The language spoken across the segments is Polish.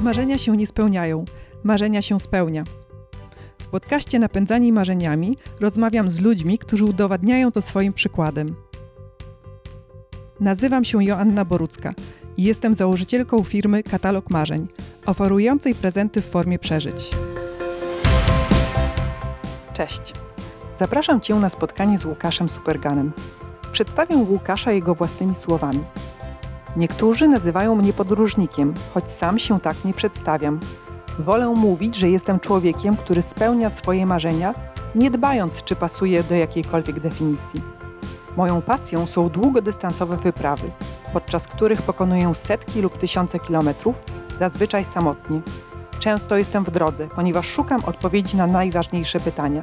Marzenia się nie spełniają, marzenia się spełnia. W podcaście Napędzani Marzeniami rozmawiam z ludźmi, którzy udowadniają to swoim przykładem. Nazywam się Joanna Borucka i jestem założycielką firmy Katalog Marzeń, oferującej prezenty w formie przeżyć. Cześć. Zapraszam Cię na spotkanie z Łukaszem Superganem. Przedstawię Łukasza jego własnymi słowami. Niektórzy nazywają mnie podróżnikiem, choć sam się tak nie przedstawiam. Wolę mówić, że jestem człowiekiem, który spełnia swoje marzenia, nie dbając, czy pasuje do jakiejkolwiek definicji. Moją pasją są długodystansowe wyprawy, podczas których pokonuję setki lub tysiące kilometrów, zazwyczaj samotnie. Często jestem w drodze, ponieważ szukam odpowiedzi na najważniejsze pytania.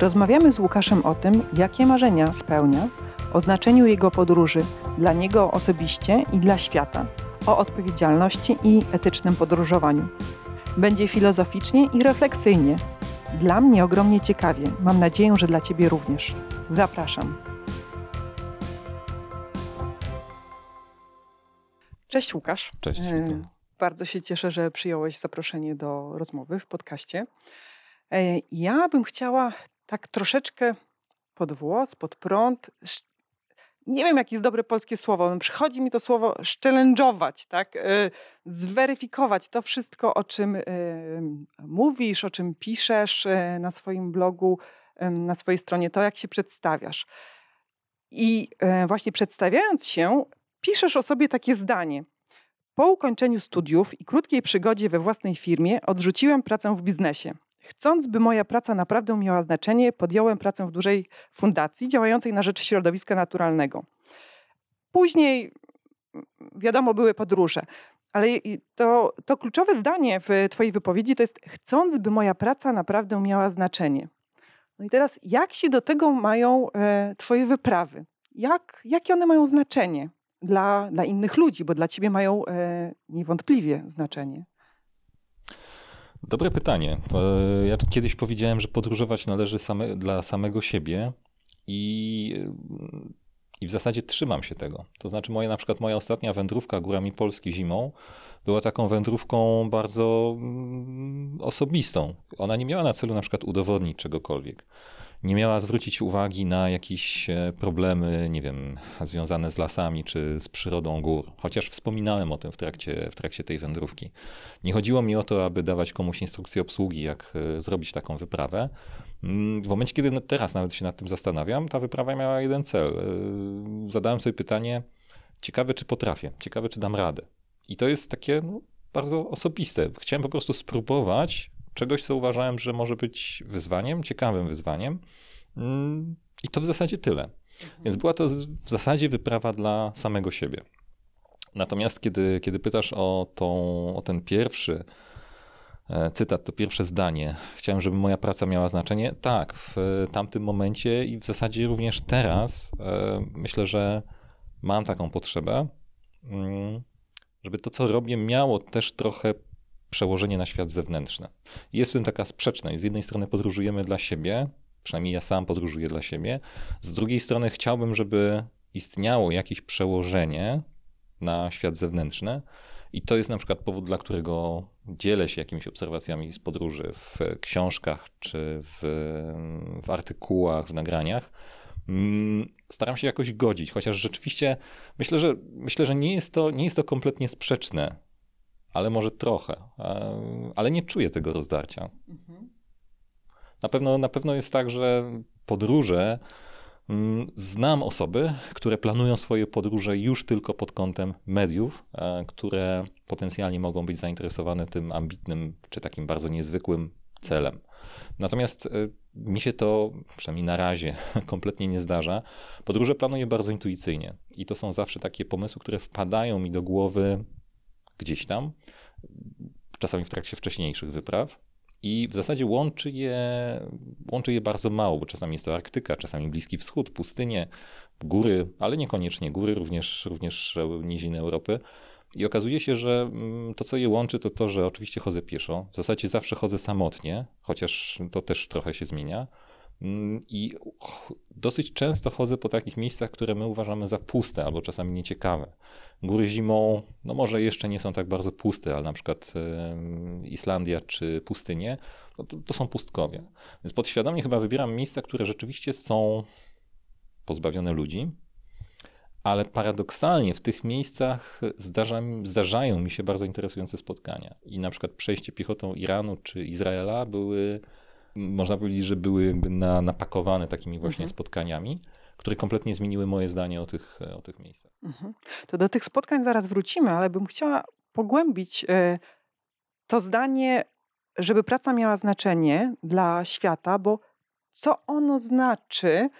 Rozmawiamy z Łukaszem o tym, jakie marzenia spełnia, o znaczeniu jego podróży dla niego osobiście i dla świata, o odpowiedzialności i etycznym podróżowaniu. Będzie filozoficznie i refleksyjnie. Dla mnie ogromnie ciekawie. Mam nadzieję, że dla Ciebie również. Zapraszam. Cześć Łukasz. Cześć. E, witam. Bardzo się cieszę, że przyjąłeś zaproszenie do rozmowy w podcaście. E, Ja bym chciała tak troszeczkę pod włos, pod prąd. Nie wiem, jakie jest dobre polskie słowo. no, Przychodzi mi to słowo szczelędżować, tak? E, Zweryfikować to wszystko, o czym e, mówisz, o czym piszesz e, na swoim blogu, na swojej stronie, to jak się przedstawiasz. I właśnie przedstawiając się, piszesz o sobie takie zdanie. Po ukończeniu studiów i krótkiej przygodzie we własnej firmie odrzuciłem pracę w biznesie. Chcąc, by moja praca naprawdę miała znaczenie, podjąłem pracę w dużej fundacji działającej na rzecz środowiska naturalnego. Później, wiadomo, były podróże, ale to, to kluczowe zdanie w Twojej wypowiedzi to jest: chcąc, by moja praca naprawdę miała znaczenie. No i teraz, jak się do tego mają e, Twoje wyprawy? Jak, jakie one mają znaczenie? dla, dla innych ludzi, bo dla ciebie mają e, niewątpliwie znaczenie. Dobre pytanie. E, Ja kiedyś powiedziałem, że podróżować należy same, dla samego siebie i, i w zasadzie trzymam się tego. To znaczy moja, na przykład moja ostatnia wędrówka górami Polski zimą była taką wędrówką bardzo mm, osobistą. Ona nie miała na celu na przykład udowodnić czegokolwiek. Nie miała zwrócić uwagi na jakieś e, problemy, nie wiem, związane z lasami czy z przyrodą gór. Chociaż wspominałem o tym w trakcie, w trakcie tej wędrówki. Nie chodziło mi o to, aby dawać komuś instrukcję obsługi, jak e, zrobić taką wyprawę. Mm, W momencie, kiedy teraz nawet się nad tym zastanawiam, ta wyprawa miała jeden cel. E, Zadałem sobie pytanie, ciekawe czy potrafię, ciekawe czy dam radę. I to jest takie no, bardzo osobiste. Chciałem po prostu spróbować czegoś, co uważałem, że może być wyzwaniem, ciekawym wyzwaniem. Mm, I to w zasadzie tyle. Więc była to w zasadzie wyprawa dla samego siebie. Natomiast kiedy, kiedy pytasz o, tą, o ten pierwszy e, cytat, to pierwsze zdanie, chciałem, żeby moja praca miała znaczenie. Tak, w tamtym momencie i w zasadzie również teraz e, myślę, że mam taką potrzebę, mm, żeby to, co robię, miało też trochę przełożenie na świat zewnętrzny. Jest w tym taka sprzeczność. Z jednej strony podróżujemy dla siebie, przynajmniej ja sam podróżuję dla siebie, z drugiej strony chciałbym, żeby istniało jakieś przełożenie na świat zewnętrzny. I to jest na przykład powód, dla którego dzielę się jakimiś obserwacjami z podróży w książkach czy w, w artykułach, w nagraniach. Mm, Staram się jakoś godzić, chociaż rzeczywiście myślę, że, myślę, że nie, jest to, nie jest to kompletnie sprzeczne, ale może trochę. E, Ale nie czuję tego rozdarcia. Na pewno, na pewno jest tak, że podróże. mm, Znam osoby, które planują swoje podróże już tylko pod kątem mediów, e, które potencjalnie mogą być zainteresowane tym ambitnym czy takim bardzo niezwykłym celem. Natomiast e, mi się to, przynajmniej na razie, kompletnie nie zdarza. Podróże planuję bardzo intuicyjnie i to są zawsze takie pomysły, które wpadają mi do głowy gdzieś tam, czasami w trakcie wcześniejszych wypraw. I w zasadzie łączy je, łączy je bardzo mało, bo czasami jest to Arktyka, czasami Bliski Wschód, pustynie, góry, ale niekoniecznie góry, również, również niziny Europy. I okazuje się, że mm, to, co je łączy, to to, że oczywiście chodzę pieszo. W zasadzie zawsze chodzę samotnie, chociaż to też trochę się zmienia. Mm, I dosyć często chodzę po takich miejscach, które my uważamy za puste albo czasami nieciekawe. Góry zimą, no może jeszcze nie są tak bardzo puste, ale na przykład Islandia czy pustynie, no to, to są pustkowie. Więc podświadomie chyba wybieram miejsca, które rzeczywiście są pozbawione ludzi, ale paradoksalnie w tych miejscach zdarza, zdarzają mi się bardzo interesujące spotkania. I na przykład przejście piechotą Iranu czy Izraela były, można powiedzieć, że były jakby na, napakowane takimi właśnie mhm. spotkaniami, które kompletnie zmieniły moje zdanie o tych, o tych miejscach. Mhm. To do tych spotkań zaraz wrócimy, ale bym chciała pogłębić e, to zdanie, żeby praca miała znaczenie dla świata, bo co ono znaczy,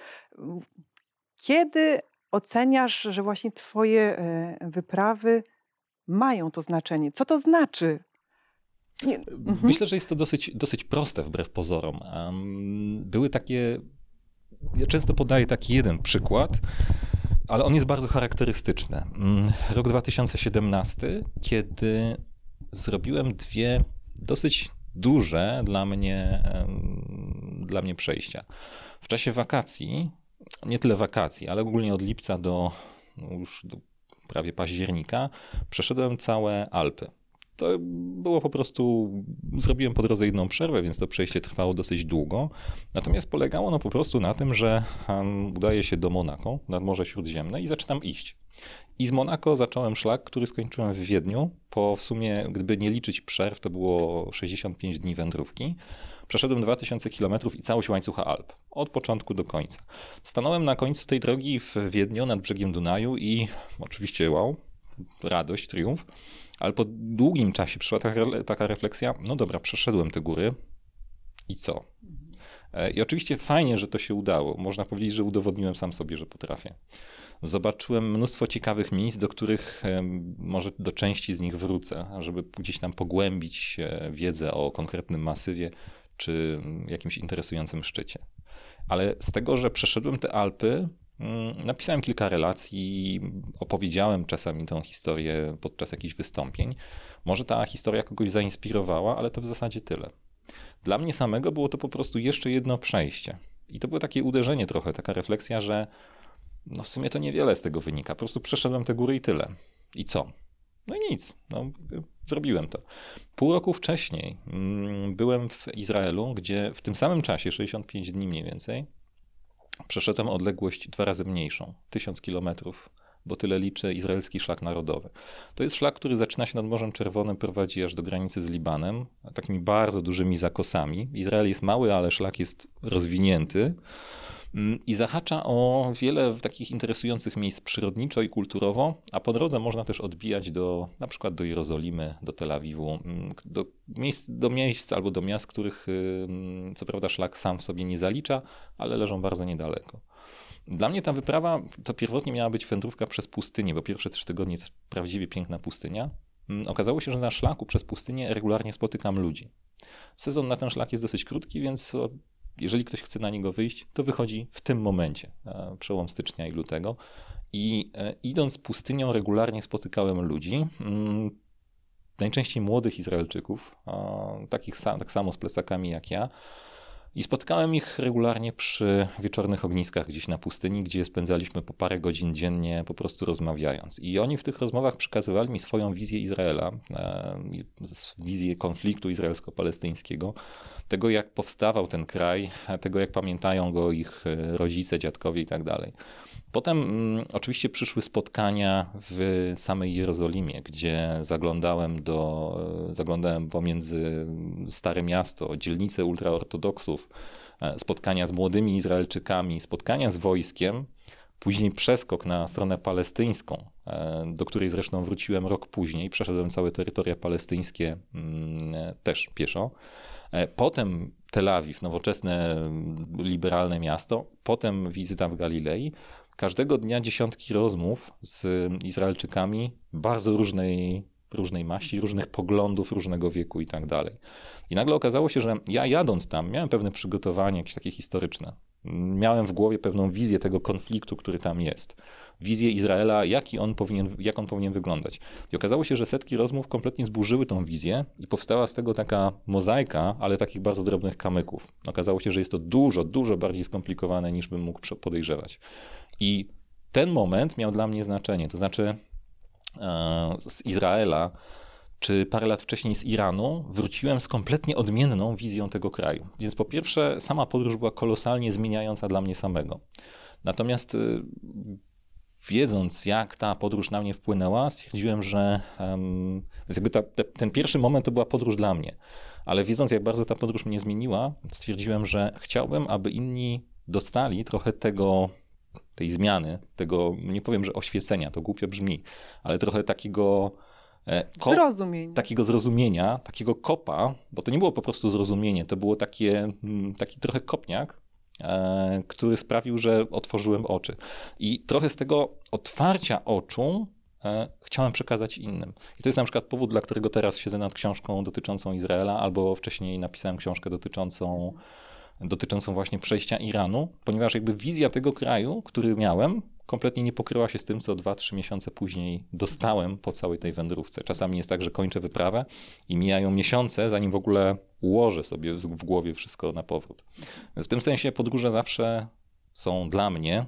kiedy oceniasz, że właśnie Twoje e, wyprawy mają to znaczenie? Co to znaczy? Nie. Mhm. Myślę, że jest to dosyć, dosyć proste wbrew pozorom. Były takie. Ja często podaję taki jeden przykład, ale on jest bardzo charakterystyczny. Mm, rok 2017, kiedy zrobiłem dwie dosyć duże dla mnie, dla mnie przejścia. W czasie wakacji nie tyle wakacji, ale ogólnie od lipca do no już do prawie października przeszedłem całe Alpy. To było po prostu, zrobiłem po drodze jedną przerwę, więc to przejście trwało dosyć długo. Natomiast polegało ono po prostu na tym, że udaję się do Monako, nad Morze Śródziemne i zaczynam iść. I z Monako zacząłem szlak, który skończyłem w Wiedniu. Po w sumie, gdyby nie liczyć przerw, to było 65 dni wędrówki. Przeszedłem 2000 km i całość łańcucha Alp, od początku do końca. Stanąłem na końcu tej drogi w Wiedniu, nad brzegiem Dunaju i oczywiście wow, radość, triumf, ale po długim czasie przyszła taka, taka refleksja, no dobra, przeszedłem te góry i co? E, I oczywiście fajnie, że to się udało. Można powiedzieć, że udowodniłem sam sobie, że potrafię. Zobaczyłem mnóstwo ciekawych miejsc, do których może do części z nich wrócę, żeby gdzieś tam pogłębić wiedzę o konkretnym masywie czy jakimś interesującym szczycie. Ale z tego, że przeszedłem te Alpy, mm, napisałem kilka relacji, opowiedziałem czasami tą historię podczas jakichś wystąpień. Może ta historia kogoś zainspirowała, ale to w zasadzie tyle. Dla mnie samego było to po prostu jeszcze jedno przejście. I to było takie uderzenie trochę, taka refleksja, że no w sumie to niewiele z tego wynika. Po prostu przeszedłem te góry i tyle. I co? No i nic. No, zrobiłem to. Pół roku wcześniej mm, byłem w Izraelu, gdzie w tym samym czasie, 65 dni mniej więcej, przeszedłem odległość dwa razy mniejszą, 1000 kilometrów, bo tyle liczy izraelski szlak narodowy. To jest szlak, który zaczyna się nad Morzem Czerwonym, prowadzi aż do granicy z Libanem, takimi bardzo dużymi zakosami. Izrael jest mały, ale szlak jest rozwinięty. Mm, i zahacza o wiele takich interesujących miejsc przyrodniczo i kulturowo, a po drodze można też odbijać do na przykład do Jerozolimy, do Tel Awiwu, mm, do miejsc, do miejsc albo do miast, których mm, co prawda szlak sam w sobie nie zalicza, ale leżą bardzo niedaleko. Dla mnie ta wyprawa to pierwotnie miała być wędrówka przez pustynię, bo pierwsze trzy tygodnie jest prawdziwie piękna pustynia. Okazało się, że na szlaku przez pustynię regularnie spotykam ludzi. Sezon na ten szlak jest dosyć krótki, więc jeżeli ktoś chce na niego wyjść, to wychodzi w tym momencie, przełom stycznia i lutego. I e, idąc pustynią, regularnie spotykałem ludzi, mm, najczęściej młodych Izraelczyków, takich tak samo z plecakami jak ja, i spotkałem ich regularnie przy wieczornych ogniskach gdzieś na pustyni, gdzie spędzaliśmy po parę godzin dziennie po prostu rozmawiając. I oni w tych rozmowach przekazywali mi swoją wizję Izraela, e, wizję konfliktu izraelsko-palestyńskiego, tego jak powstawał ten kraj, tego jak pamiętają go ich e, rodzice, dziadkowie i tak. Potem mm, oczywiście przyszły spotkania w samej Jerozolimie, gdzie zaglądałem do, e, zaglądałem pomiędzy Stare Miasto, dzielnice ultraortodoksów, e, spotkania z młodymi Izraelczykami, spotkania z wojskiem, później przeskok na stronę palestyńską, e, do której zresztą wróciłem rok później, przeszedłem całe terytoria palestyńskie mm, też pieszo. Potem Tel Awiw, nowoczesne, liberalne miasto, potem wizyta w Galilei, każdego dnia dziesiątki rozmów z Izraelczykami bardzo różnej różnej maści, różnych poglądów, różnego wieku i tak dalej. I nagle okazało się, że ja jadąc tam miałem pewne przygotowanie, jakieś takie historyczne. Miałem w głowie pewną wizję tego konfliktu, który tam jest. Wizję Izraela, jaki on powinien, jak on powinien wyglądać. I okazało się, że setki rozmów kompletnie zburzyły tą wizję i powstała z tego taka mozaika, ale takich bardzo drobnych kamyków. Okazało się, że jest to dużo, dużo bardziej skomplikowane niż bym mógł podejrzewać. I ten moment miał dla mnie znaczenie. To znaczy, z Izraela, czy parę lat wcześniej z Iranu, wróciłem z kompletnie odmienną wizją tego kraju. Więc po pierwsze, sama podróż była kolosalnie zmieniająca dla mnie samego. Natomiast y, wiedząc, jak ta podróż na mnie wpłynęła, stwierdziłem, że um, jakby ta, te, ten pierwszy moment to była podróż dla mnie. Ale wiedząc, jak bardzo ta podróż mnie zmieniła, stwierdziłem, że chciałbym, aby inni dostali trochę tego tej zmiany, tego, nie powiem, że oświecenia, to głupio brzmi, ale trochę takiego e, Zrozumienia. Takiego zrozumienia, takiego kopa, bo to nie było po prostu zrozumienie, to było takie, mm, taki trochę kopniak, e, który sprawił, że otworzyłem oczy. I trochę z tego otwarcia oczu e, chciałem przekazać innym. I to jest na przykład powód, dla którego teraz siedzę nad książką dotyczącą Izraela, albo wcześniej napisałem książkę dotyczącą dotyczącą właśnie przejścia Iranu, ponieważ jakby wizja tego kraju, który miałem, kompletnie nie pokryła się z tym, co 2-3 miesiące później dostałem po całej tej wędrówce. Czasami jest tak, że kończę wyprawę i mijają miesiące, zanim w ogóle ułożę sobie w głowie wszystko na powrót. Więc w tym sensie podróże zawsze są dla mnie,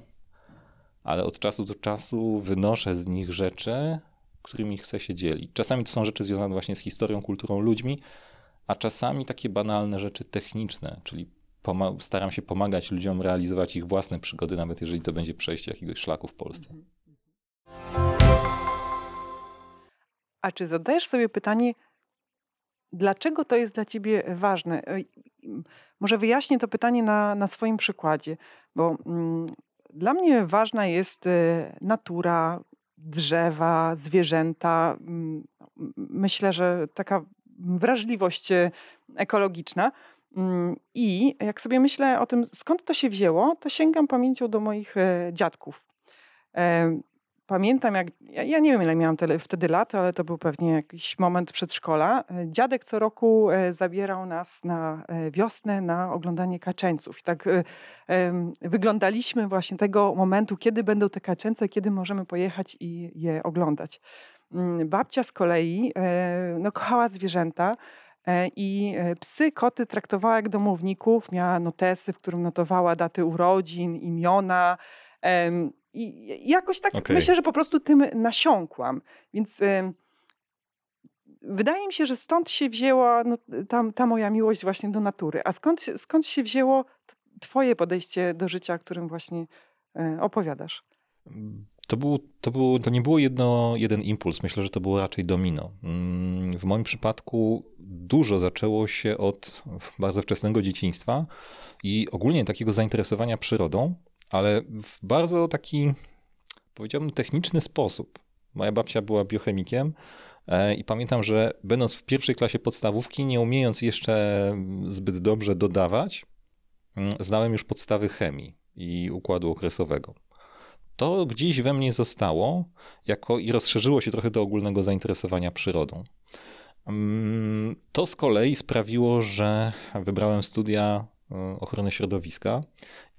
ale od czasu do czasu wynoszę z nich rzeczy, którymi chcę się dzielić. Czasami to są rzeczy związane właśnie z historią, kulturą, ludźmi, a czasami takie banalne rzeczy techniczne, czyli staram się pomagać ludziom realizować ich własne przygody, nawet jeżeli to będzie przejście jakiegoś szlaku w Polsce. A czy zadajesz sobie pytanie, dlaczego to jest dla ciebie ważne? Może wyjaśnię to pytanie na, na swoim przykładzie, bo mm, dla mnie ważna jest e, natura, drzewa, zwierzęta. Mm, myślę, że taka wrażliwość e, ekologiczna. Mm, I jak sobie myślę o tym, skąd to się wzięło, to sięgam pamięcią do moich e, dziadków. E, pamiętam, jak ja nie wiem, ile miałam wtedy lat, ale to był pewnie jakiś moment przedszkola. E, dziadek co roku zabierał nas na wiosnę na oglądanie kaczęców. I tak wyglądaliśmy właśnie tego momentu, kiedy będą te kaczęce, kiedy możemy pojechać i je oglądać. Mm, babcia z kolei no, kochała zwierzęta. E, I e, psy, koty traktowała jak domowników, miała notesy, w którym notowała daty urodzin, imiona. I jakoś tak okay. myślę, że po prostu tym nasiąkłam. Więc wydaje mi się, że stąd się wzięła no, ta, ta moja miłość właśnie do natury. A skąd, skąd się wzięło Twoje podejście do życia, o którym właśnie e, opowiadasz? To, był, to, był, to nie było jedno, jeden impuls, myślę, że to było raczej domino. Mm, w moim przypadku dużo zaczęło się od bardzo wczesnego dzieciństwa i ogólnie takiego zainteresowania przyrodą, ale w bardzo taki, powiedziałbym, techniczny sposób. Moja babcia była biochemikiem e, i pamiętam, że będąc w pierwszej klasie podstawówki, nie umiejąc jeszcze zbyt dobrze dodawać, mm, znałem już podstawy chemii i układu okresowego to gdzieś we mnie zostało jako i rozszerzyło się trochę do ogólnego zainteresowania przyrodą. Mm, to z kolei sprawiło, że wybrałem studia e, ochrony środowiska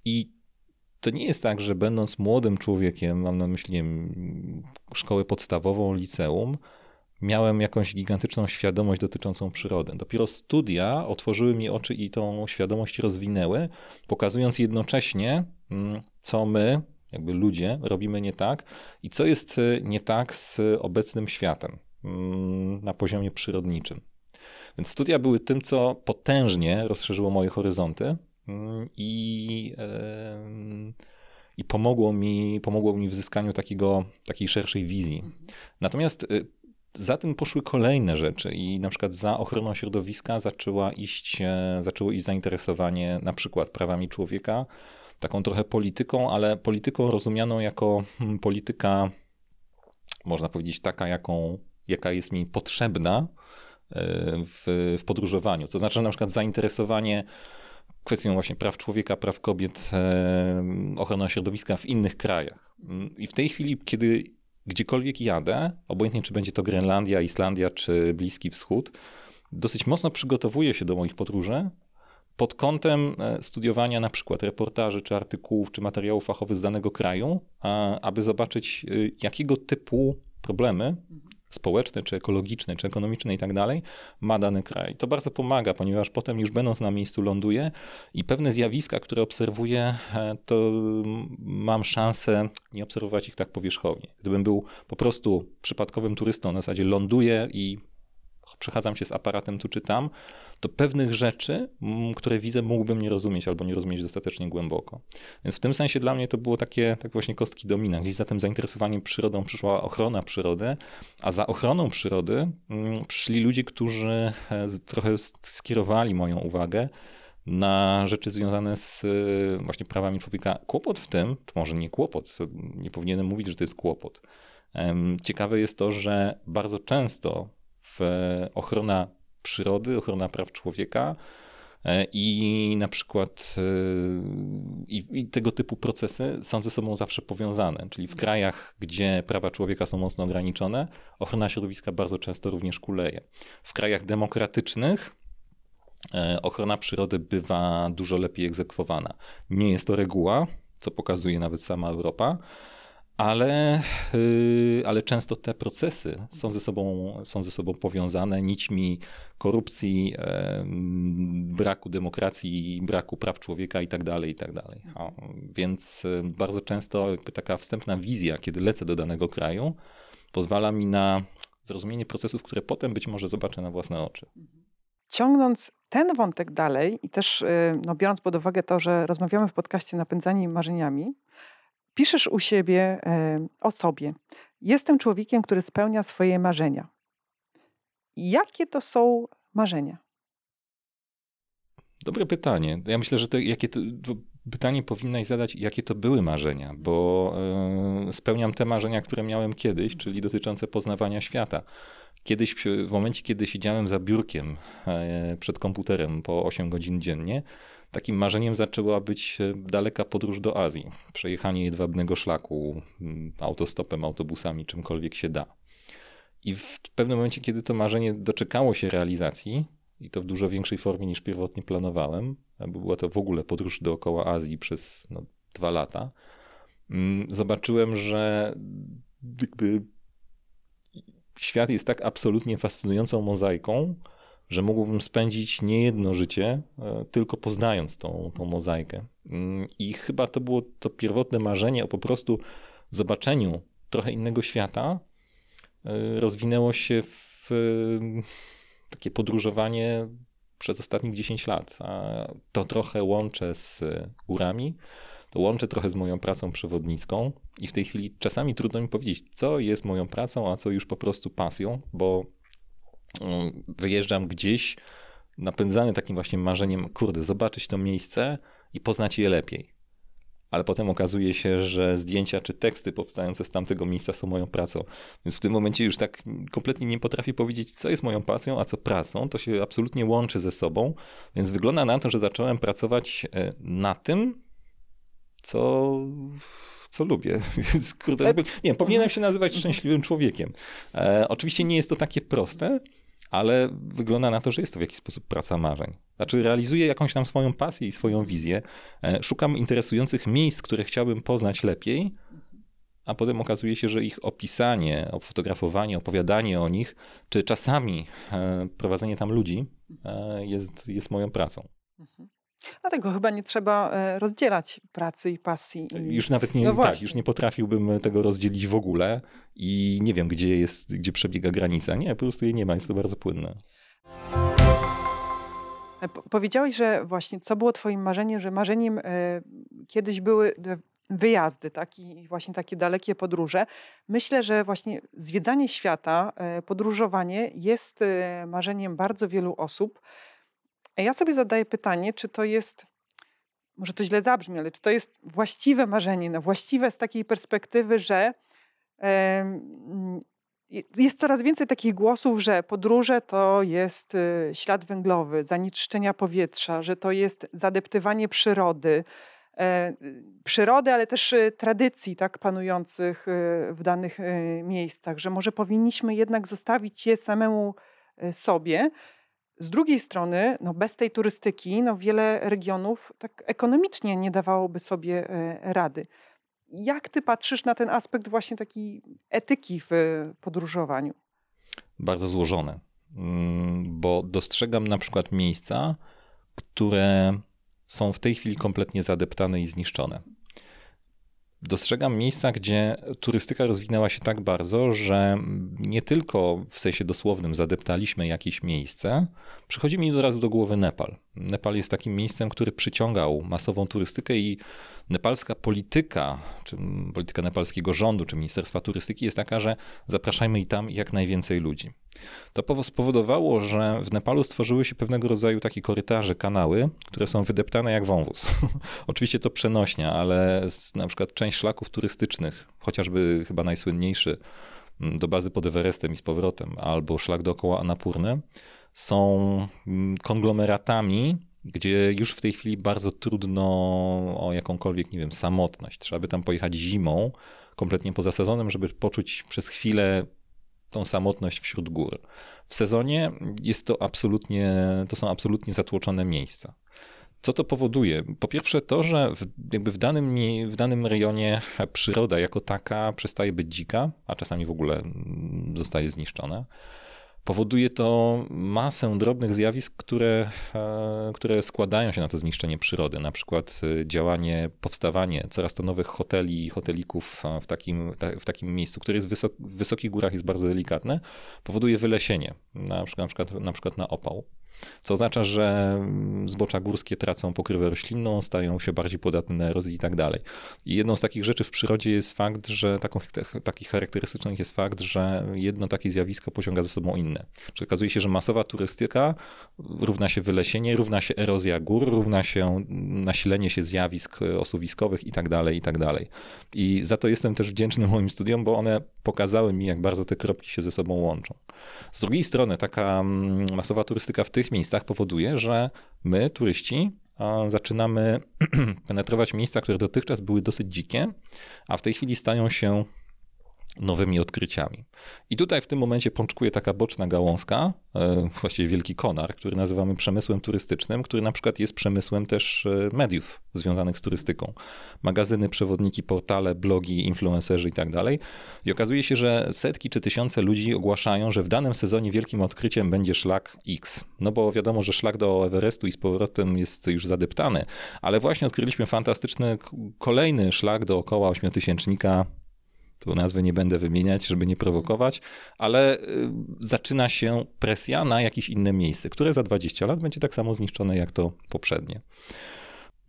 i to nie jest tak, że będąc młodym człowiekiem, mam na myśli szkołę podstawową, liceum, miałem jakąś gigantyczną świadomość dotyczącą przyrody. Dopiero studia otworzyły mi oczy i tą świadomość rozwinęły, pokazując jednocześnie, mm, co my, jakby ludzie robimy nie tak i co jest e, nie tak z obecnym światem mm, na poziomie przyrodniczym. Więc studia były tym, co potężnie rozszerzyło moje horyzonty mm, i, i pomogło, mi, pomogło mi w zyskaniu takiego, takiej szerszej wizji. Natomiast e, za tym poszły kolejne rzeczy i na przykład za ochroną środowiska zaczęła iść, e, zaczęło iść zainteresowanie na przykład prawami człowieka, taką trochę polityką, ale polityką rozumianą jako hmm, polityka, można powiedzieć, taka, jaką, jaka jest mi potrzebna e, w, w podróżowaniu. To znaczy, na przykład zainteresowanie kwestią właśnie praw człowieka, praw kobiet, e, ochrona środowiska w innych krajach. I w tej chwili, kiedy gdziekolwiek jadę, obojętnie czy będzie to Grenlandia, Islandia czy Bliski Wschód, dosyć mocno przygotowuję się do moich podróży pod kątem e, studiowania na przykład reportaży, czy artykułów, czy materiałów fachowych z danego kraju, aby zobaczyć, e, jakiego typu problemy społeczne, czy ekologiczne, czy ekonomiczne i tak dalej, ma dany kraj. To bardzo pomaga, ponieważ potem już będąc na miejscu ląduję i pewne zjawiska, które obserwuję, e, to mam szansę nie obserwować ich tak powierzchownie. Gdybym był po prostu przypadkowym turystą, na zasadzie ląduję i przechadzam się z aparatem tu czy tam, to pewnych rzeczy, które widzę, mógłbym nie rozumieć albo nie rozumieć dostatecznie głęboko. Więc w tym sensie dla mnie to było takie, tak właśnie kostki domina. Gdzieś za tym zainteresowaniem przyrodą przyszła ochrona przyrody, a za ochroną przyrody przyszli ludzie, którzy e, trochę skierowali moją uwagę na rzeczy związane z e, właśnie prawami człowieka. Kłopot w tym, to może nie kłopot, nie powinienem mówić, że to jest kłopot. Ciekawe jest to, że bardzo często w ochrona przyrody, ochrona praw człowieka e, i na przykład e, i, i, tego typu procesy są ze sobą zawsze powiązane. Czyli w krajach, gdzie prawa człowieka są mocno ograniczone, ochrona środowiska bardzo często również kuleje. W krajach demokratycznych e, ochrona przyrody bywa dużo lepiej egzekwowana. Nie jest to reguła, co pokazuje nawet sama Europa, ale, y, ale często te procesy są ze sobą, są ze sobą powiązane nićmi korupcji, braku demokracji, braku praw człowieka i tak dalej, i tak. Więc y, bardzo często jakby taka wstępna wizja, kiedy lecę do danego kraju, pozwala mi na zrozumienie procesów, które potem być może zobaczę na własne oczy. Ciągnąc ten wątek dalej i też y, no, biorąc pod uwagę to, że rozmawiamy w podcaście Napędzani Marzeniami, Piszesz u siebie e, o sobie. Jestem człowiekiem, który spełnia swoje marzenia. Jakie to są marzenia? Dobre pytanie. Ja myślę, że to, jakie to, pytanie powinnaś zadać, jakie to były marzenia, bo y, spełniam te marzenia, które miałem kiedyś, czyli dotyczące poznawania świata. Kiedyś, w momencie, kiedy siedziałem za biurkiem y, przed komputerem po 8 godzin dziennie, Takim marzeniem zaczęła być e, daleka podróż do Azji. Przejechanie jedwabnego szlaku mm, autostopem, autobusami, czymkolwiek się da. I w pewnym momencie, kiedy to marzenie doczekało się realizacji, i to w dużo większej formie niż pierwotnie planowałem, bo była to w ogóle podróż dookoła Azji przez no, dwa lata, mm, zobaczyłem, że świat jest tak absolutnie fascynującą mozaiką, że mógłbym spędzić nie jedno życie, e, tylko poznając tą, tą mozaikę. Mm, I chyba to było to pierwotne marzenie o po prostu zobaczeniu trochę innego świata. E, rozwinęło się w takie podróżowanie przez ostatnich 10 lat. A to trochę łączę z górami, to łączę trochę z moją pracą przewodnicką i w tej chwili czasami trudno mi powiedzieć, co jest moją pracą, a co już po prostu pasją, bo wyjeżdżam gdzieś napędzany takim właśnie marzeniem, kurde, zobaczyć to miejsce i poznać je lepiej. Ale potem okazuje się, że zdjęcia czy teksty powstające z tamtego miejsca są moją pracą. Więc w tym momencie już tak kompletnie nie potrafię powiedzieć, co jest moją pasją, a co pracą. To się absolutnie łączy ze sobą. Więc wygląda na to, że zacząłem pracować e, na tym, co co lubię. Więc kurde, nie, powinienem się nazywać szczęśliwym człowiekiem. E, oczywiście nie jest to takie proste, ale wygląda na to, że jest to w jakiś sposób praca marzeń. Znaczy, realizuję jakąś tam swoją pasję i swoją wizję, e, szukam interesujących miejsc, które chciałbym poznać lepiej, a potem okazuje się, że ich opisanie, fotografowanie, opowiadanie o nich, czy czasami e, prowadzenie tam ludzi e, jest, jest moją pracą. Mhm. Dlatego chyba nie trzeba rozdzielać pracy i pasji. I... Już nawet nie, no tak, już nie potrafiłbym tego rozdzielić w ogóle i nie wiem, gdzie jest, gdzie przebiega granica. Nie, po prostu jej nie ma, jest to bardzo płynne. E, powiedziałeś, że właśnie co było twoim marzeniem, że marzeniem kiedyś były wyjazdy, tak? I właśnie takie dalekie podróże. Myślę, że właśnie zwiedzanie świata, podróżowanie jest marzeniem bardzo wielu osób. Ja sobie zadaję pytanie, czy to jest, może to źle zabrzmi, ale czy to jest właściwe marzenie, no właściwe z takiej perspektywy, że jest coraz więcej takich głosów, że podróże to jest y, ślad węglowy, zanieczyszczenia powietrza, że to jest zadeptywanie przyrody, e, przyrody, ale też e, tradycji tak panujących e, w danych miejscach, że może powinniśmy jednak zostawić je samemu sobie. Z drugiej strony, no bez tej turystyki, no wiele regionów tak ekonomicznie nie dawałoby sobie rady. Jak ty patrzysz na ten aspekt właśnie takiej etyki w podróżowaniu? Bardzo złożone, mm, bo dostrzegam na przykład miejsca, które są w tej chwili kompletnie zadeptane i zniszczone. Dostrzegam miejsca, gdzie turystyka rozwinęła się tak bardzo, że nie tylko w sensie dosłownym zadeptaliśmy jakieś miejsce, przychodzi mi od razu do głowy Nepal. Nepal jest takim miejscem, który przyciągał masową turystykę i nepalska polityka, czy polityka nepalskiego rządu, czy Ministerstwa Turystyki jest taka, że zapraszajmy i tam jak najwięcej ludzi. To spowodowało, że w Nepalu stworzyły się pewnego rodzaju takie korytarze, kanały, które są wydeptane jak wąwóz. Oczywiście to przenośnia, ale na przykład część szlaków turystycznych, chociażby chyba najsłynniejszy mm, do bazy pod Everestem i z powrotem, albo szlak dookoła Anapurny, są mm, konglomeratami gdzie już w tej chwili bardzo trudno o jakąkolwiek, nie wiem, samotność. Trzeba by tam pojechać zimą, kompletnie poza sezonem, żeby poczuć przez chwilę tą samotność wśród gór. W sezonie jest to absolutnie, to są absolutnie zatłoczone miejsca. Co to powoduje? Po pierwsze to, że w, jakby w danym, w danym rejonie przyroda jako taka przestaje być dzika, a czasami w ogóle zostaje zniszczona. Powoduje to masę drobnych zjawisk, które, e, które składają się na to zniszczenie przyrody. Na przykład e, działanie, powstawanie coraz to nowych hoteli i hotelików e, w takim, w takim miejscu, które jest wysok, w wysokich górach jest bardzo delikatne, powoduje wylesienie, na przykład, na przykład, na, przykład na opał co oznacza, że zbocza górskie tracą pokrywę roślinną, stają się bardziej podatne na erozję i tak dalej. I jedną z takich rzeczy w przyrodzie jest fakt, że taką, takich charakterystycznych jest fakt, że jedno takie zjawisko pociąga ze sobą inne. Czyli okazuje się, że masowa turystyka równa się wylesienie, równa się erozja gór, równa się nasilenie się zjawisk osuwiskowych i tak dalej, i tak dalej. I za to jestem też wdzięczny moim studiom, bo one pokazały mi, jak bardzo te kropki się ze sobą łączą. Z drugiej strony taka mm, masowa turystyka w tych miejscach powoduje, że my, turyści, zaczynamy penetrować miejsca, które dotychczas były dosyć dzikie, a w tej chwili stają się nowymi odkryciami. I tutaj w tym momencie pączkuje taka boczna gałązka, e, właściwie wielki konar, który nazywamy przemysłem turystycznym, który na przykład jest przemysłem też e, mediów związanych z turystyką. Magazyny, przewodniki, portale, blogi, influencerzy i tak dalej. I okazuje się, że setki czy tysiące ludzi ogłaszają, że w danym sezonie wielkim odkryciem będzie szlak X. No bo wiadomo, że szlak do Everestu i z powrotem jest już zadeptany, ale właśnie odkryliśmy fantastyczny kolejny szlak dookoła ośmiotysięcznika tu nazwy nie będę wymieniać, żeby nie prowokować, ale y, zaczyna się presja na jakieś inne miejsce, które za 20 lat będzie tak samo zniszczone jak to poprzednie.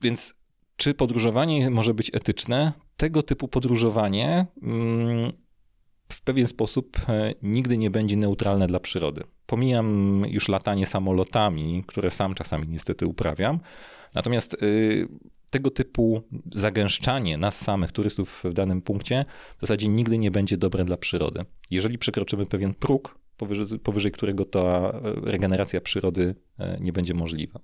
Więc czy podróżowanie może być etyczne? Tego typu podróżowanie mm, w pewien sposób e, nigdy nie będzie neutralne dla przyrody. Pomijam już latanie samolotami, które sam czasami niestety uprawiam. Natomiast y, tego typu zagęszczanie nas samych, turystów w danym punkcie, w zasadzie nigdy nie będzie dobre dla przyrody. Jeżeli przekroczymy pewien próg, powyżej, powyżej którego ta e, regeneracja przyrody e, nie będzie możliwa.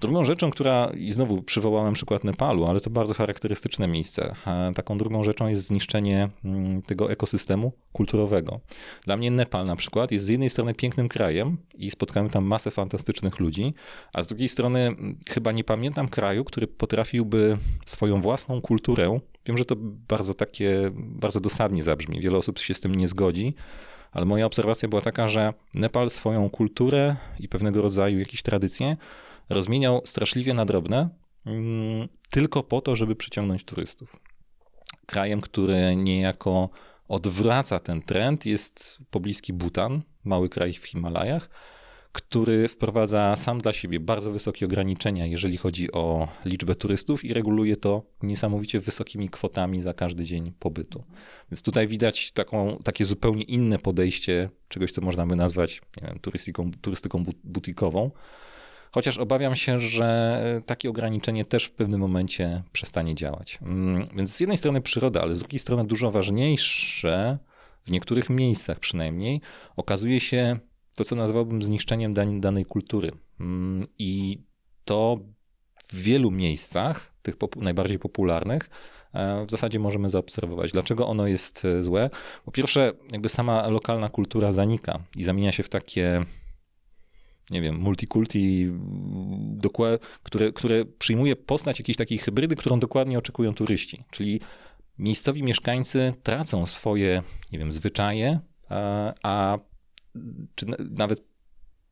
Drugą rzeczą, która, i znowu przywołałem przykład Nepalu, ale to bardzo charakterystyczne miejsce. E, taką drugą rzeczą jest zniszczenie mm, tego ekosystemu kulturowego. Dla mnie Nepal na przykład jest z jednej strony pięknym krajem i spotkałem tam masę fantastycznych ludzi, a z drugiej strony chyba nie pamiętam kraju, który potrafiłby swoją własną kulturę Wiem, że to bardzo takie, bardzo dosadnie zabrzmi. Wiele osób się z tym nie zgodzi, ale moja obserwacja była taka, że Nepal swoją kulturę i pewnego rodzaju jakieś tradycje rozmieniał straszliwie na drobne, mm, tylko po to, żeby przyciągnąć turystów. Krajem, który niejako odwraca ten trend jest pobliski Bhutan, mały kraj w Himalajach, który wprowadza sam dla siebie bardzo wysokie ograniczenia, jeżeli chodzi o liczbę turystów i reguluje to niesamowicie wysokimi kwotami za każdy dzień pobytu. Więc tutaj widać taką, takie zupełnie inne podejście czegoś, co można by nazwać wiem, turystyką, turystyką butikową. Chociaż obawiam się, że takie ograniczenie też w pewnym momencie przestanie działać. Mm, więc z jednej strony przyroda, ale z drugiej strony dużo ważniejsze, w niektórych miejscach przynajmniej, okazuje się to, co nazwałbym zniszczeniem danej kultury. Mm, I to w wielu miejscach, tych najbardziej popularnych, w zasadzie możemy zaobserwować. Dlaczego ono jest złe? Po pierwsze, jakby sama lokalna kultura zanika i zamienia się w takie nie wiem, multikulti, które, które przyjmuje postać jakiejś takiej hybrydy, którą dokładnie oczekują turyści. Czyli miejscowi mieszkańcy tracą swoje, nie wiem, zwyczaje, a, a czy nawet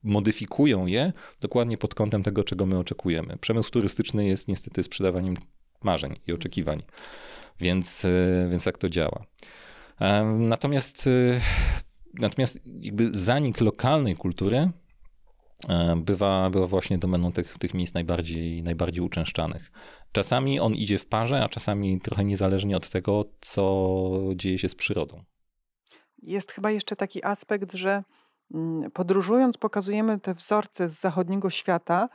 modyfikują je dokładnie pod kątem tego, czego my oczekujemy. Przemysł turystyczny jest niestety sprzedawaniem marzeń i oczekiwań, więc, e, więc tak to działa. E, natomiast, e, natomiast jakby zanik lokalnej kultury bywa, bywa właśnie domeną tych, tych miejsc najbardziej, najbardziej uczęszczanych. Czasami on idzie w parze, a czasami trochę niezależnie od tego, co dzieje się z przyrodą. Jest chyba jeszcze taki aspekt, że mm, podróżując pokazujemy te wzorce z zachodniego świata.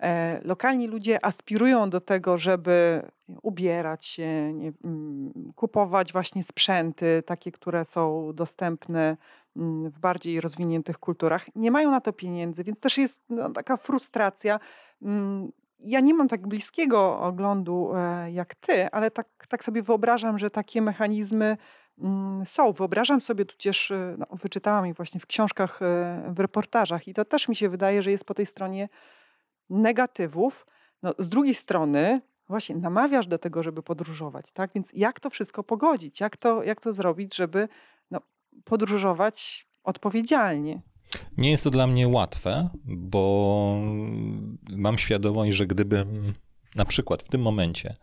E, lokalni ludzie aspirują do tego, żeby ubierać się, nie, mm, kupować właśnie sprzęty, takie, które są dostępne mm, w bardziej rozwiniętych kulturach. Nie mają na to pieniędzy, więc też jest no, taka frustracja ja nie mam tak bliskiego oglądu e, jak ty, ale tak, tak sobie wyobrażam, że takie mechanizmy są. Wyobrażam sobie tudzież, e, no, wyczytałam je właśnie w książkach, e, w reportażach i to też mi się wydaje, że jest po tej stronie negatywów. No, z drugiej strony właśnie namawiasz do tego, żeby podróżować, tak? Więc jak to wszystko pogodzić? Jak to, jak to zrobić, żeby no, podróżować odpowiedzialnie? Nie jest to dla mnie łatwe, bo mam świadomość, że gdybym na przykład w tym momencie